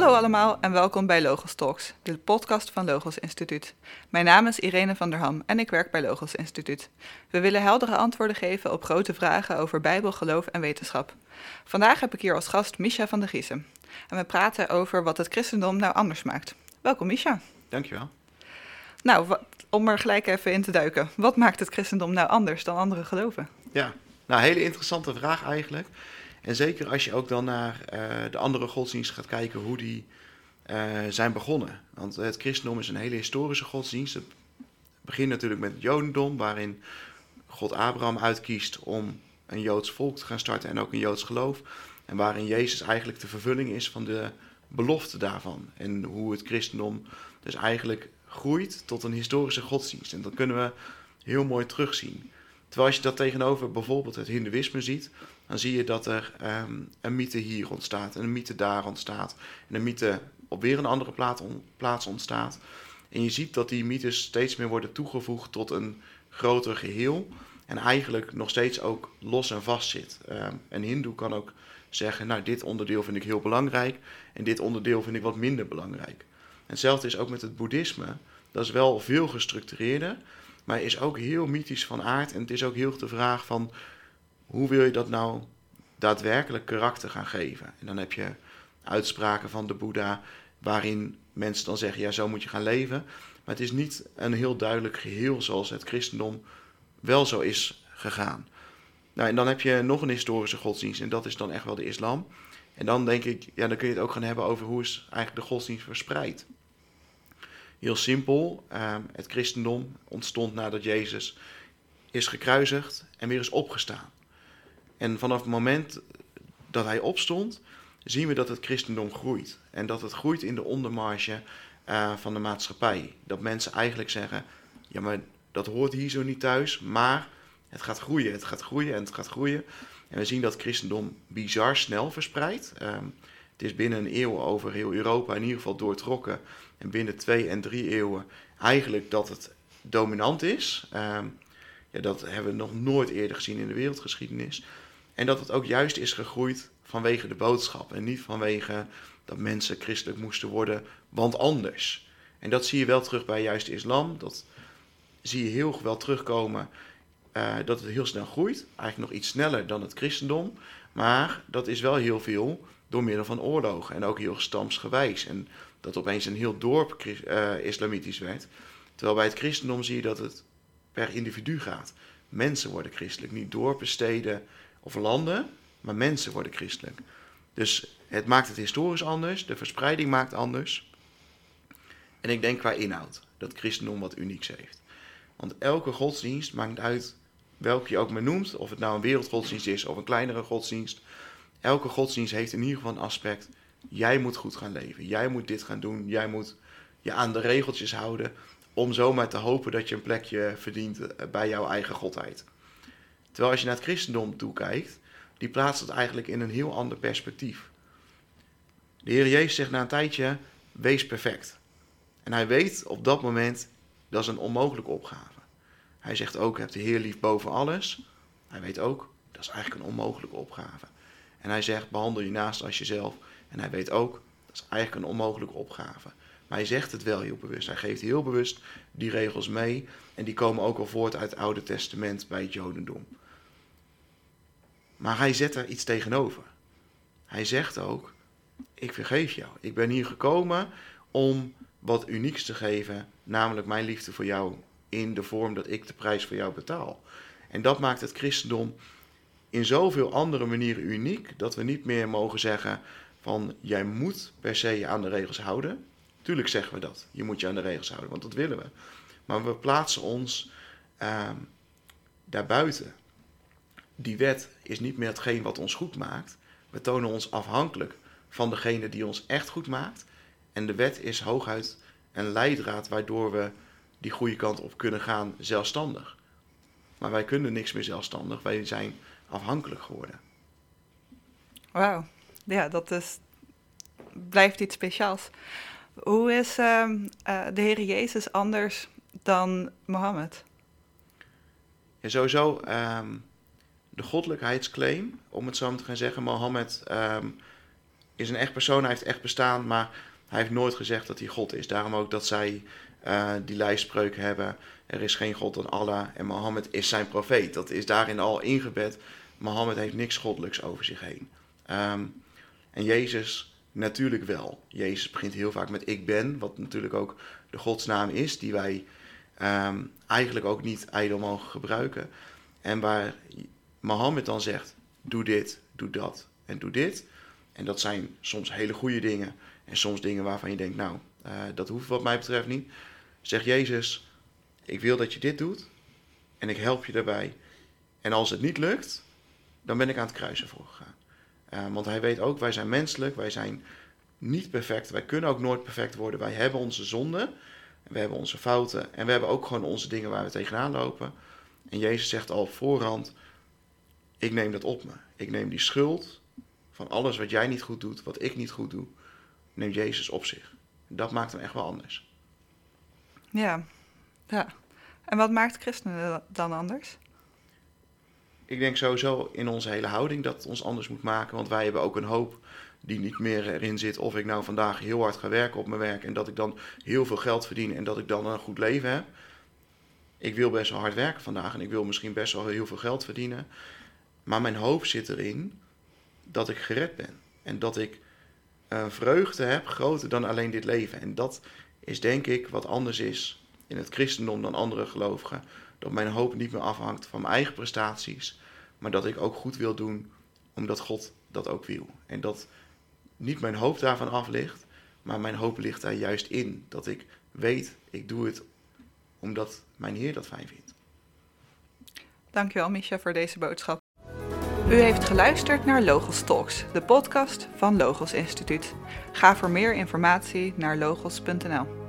Hallo allemaal en welkom bij Logos Talks, de podcast van Logos Instituut. Mijn naam is Irene van der Ham en ik werk bij Logos Instituut. We willen heldere antwoorden geven op grote vragen over Bijbel, geloof en wetenschap. Vandaag heb ik hier als gast Misha van der Giezen. En we praten over wat het christendom nou anders maakt. Welkom Misha. Dankjewel. Nou, om er gelijk even in te duiken. Wat maakt het christendom nou anders dan andere geloven? Ja, nou, hele interessante vraag eigenlijk. En zeker als je ook dan naar uh, de andere godsdiensten gaat kijken hoe die uh, zijn begonnen. Want het christendom is een hele historische godsdienst. Het begint natuurlijk met het jodendom, waarin God Abraham uitkiest om een Joods volk te gaan starten en ook een Joods geloof. En waarin Jezus eigenlijk de vervulling is van de belofte daarvan. En hoe het christendom dus eigenlijk groeit tot een historische godsdienst. En dat kunnen we heel mooi terugzien. Terwijl als je dat tegenover bijvoorbeeld het Hindoeïsme ziet, dan zie je dat er um, een mythe hier ontstaat, en een mythe daar ontstaat, en een mythe op weer een andere plaats, ontstaat. En je ziet dat die mythes steeds meer worden toegevoegd tot een groter geheel en eigenlijk nog steeds ook los en vast zit. Um, een hindoe kan ook zeggen, nou dit onderdeel vind ik heel belangrijk en dit onderdeel vind ik wat minder belangrijk. En hetzelfde is ook met het boeddhisme. Dat is wel veel gestructureerder, maar is ook heel mythisch van aard. En het is ook heel de vraag van hoe wil je dat nou daadwerkelijk karakter gaan geven? En dan heb je uitspraken van de Boeddha waarin mensen dan zeggen, ja zo moet je gaan leven. Maar het is niet een heel duidelijk geheel zoals het christendom wel zo is gegaan. Nou, en dan heb je nog een historische godsdienst en dat is dan echt wel de islam. En dan denk ik, ja, dan kun je het ook gaan hebben over hoe is eigenlijk de godsdienst verspreid. Heel simpel, ehm, het christendom ontstond nadat Jezus is gekruisigd en weer is opgestaan. En vanaf het moment dat hij opstond, zien we dat het christendom groeit. En dat het groeit in de ondermarge uh, van de maatschappij. Dat mensen eigenlijk zeggen, ja maar dat hoort hier zo niet thuis, maar het gaat groeien, het gaat groeien en het gaat groeien. En we zien dat christendom bizar snel verspreidt. Um, het is binnen een eeuw over heel Europa in ieder geval doortrokken. En binnen twee en drie eeuwen eigenlijk dat het dominant is. Um, ja, dat hebben we nog nooit eerder gezien in de wereldgeschiedenis. En dat het ook juist is gegroeid vanwege de boodschap. En niet vanwege dat mensen christelijk moesten worden, want anders. En dat zie je wel terug bij juist islam. Dat zie je heel wel terugkomen. Uh, dat het heel snel groeit. Eigenlijk nog iets sneller dan het christendom. Maar dat is wel heel veel door middel van oorlogen. En ook heel stamsgewijs. En dat opeens een heel dorp uh, islamitisch werd. Terwijl bij het christendom zie je dat het per individu gaat. Mensen worden christelijk. Niet dorpen, steden of landen. Maar mensen worden christelijk. Dus het maakt het historisch anders. De verspreiding maakt anders. En ik denk qua inhoud. Dat christendom wat unieks heeft. Want elke godsdienst maakt uit welke je ook maar noemt. Of het nou een wereldgodsdienst is of een kleinere godsdienst elke godsdienst heeft in ieder geval een aspect. Jij moet goed gaan leven. Jij moet dit gaan doen. Jij moet je aan de regeltjes houden. Om zomaar te hopen dat je een plekje verdient eh, bij jouw eigen godheid. Terwijl als je naar het christendom toekijkt, die plaatst het eigenlijk in een heel ander perspectief. De Heer Jezus zegt na een tijdje: wees perfect. En hij weet op dat moment dat is een onmogelijke opgave. Hij zegt ook: heb de Heer lief boven alles. Hij weet ook dat is eigenlijk een onmogelijke opgave. En hij zegt, behandel je naast als jezelf. En hij weet ook, dat is eigenlijk een onmogelijke opgave. Maar hij zegt het wel heel bewust. Hij geeft heel bewust die regels mee. En die komen ook al voort uit het Oude Testament bij het Jodendom. Maar hij zet er iets tegenover. Hij zegt ook, ik vergeef jou. Ik ben hier gekomen om wat unieks te geven, namelijk mijn liefde voor jou in de vorm dat ik de prijs voor jou betaal. En dat maakt het christendom in zoveel andere manieren uniek dat we niet meer mogen zeggen van jij moet per se je aan de regels houden. Tuurlijk zeggen we dat. Je moet je aan de regels houden, want dat willen we. Maar we plaatsen ons uh, daarbuiten. Die wet is niet meer hetgeen wat ons goed maakt. We tonen ons afhankelijk van degene die ons echt goed maakt. En de wet is hooguit een leidraad waardoor we die goede kant op kunnen gaan zelfstandig. Maar wij kunnen niks meer zelfstandig. Wij zijn afhankelijk geworden. Wauw, ja, dat is, blijft iets speciaals. Hoe is uh, uh, de Heer Jezus anders dan Mohammed? Ja, sowieso um, de goddelijkheidsclaim, om het zo te gaan zeggen. Mohammed um, is een echt persoon, hij heeft echt bestaan, maar hij heeft nooit gezegd dat hij God is. Daarom ook dat zij uh, die lijstspreuk hebben. Er is geen God dan Allah en Mohammed is zijn profeet. Dat is daarin al ingebed. Mohammed heeft niks goddelijks over zich heen. Ehm, en Jezus natuurlijk wel. Jezus begint heel vaak met ik ben, wat natuurlijk ook de godsnaam is, die wij ehm, eigenlijk ook niet ijdel mogen gebruiken. En waar Mohammed dan zegt, doe dit, doe dat en doe dit. En dat zijn soms hele goede dingen en soms dingen waarvan je denkt, nou, uh, dat hoeft wat mij betreft niet. Zeg Jezus, ik wil dat je dit doet en ik help je daarbij. En als het niet lukt, dan ben ik aan het kruisen voor gegaan. Uh, want hij weet ook, wij zijn menselijk, wij zijn niet perfect, wij kunnen ook nooit perfect worden. Wij hebben onze zonden, we hebben onze fouten en we hebben ook gewoon onze dingen waar we tegenaan lopen. En Jezus zegt al voorhand, ik neem dat op me. Ik neem die schuld van alles wat jij niet goed doet, wat ik niet goed doe, neemt Jezus op zich. Dat maakt hem echt wel anders. Ja, ja. En wat maakt christenen dan anders? Ik denk sowieso in onze hele houding dat het ons anders moet maken. Want wij hebben ook een hoop die niet meer erin zit. Of ik nou vandaag heel hard ga werken op mijn werk en dat ik dan heel veel geld verdien en dat ik dan een goed leven heb. Ik wil best wel hard werken vandaag en ik wil misschien best wel heel veel geld verdienen. Maar mijn hoop zit erin dat ik gered ben. En dat ik een vreugde heb groter dan alleen dit leven. En dat is denk ik wat anders is in het christendom dan andere gelovigen. Dat mijn hoop niet meer afhangt van mijn eigen prestaties, maar dat ik ook goed wil doen omdat God dat ook wil. En dat niet mijn hoop daarvan af ligt, maar mijn hoop ligt daar juist in. Dat ik weet, ik doe het omdat mijn Heer dat fijn vindt. Dankjewel, Misha, voor deze boodschap. U heeft geluisterd naar Logos Talks, de podcast van Logos Instituut. Ga voor meer informatie naar logos.nl.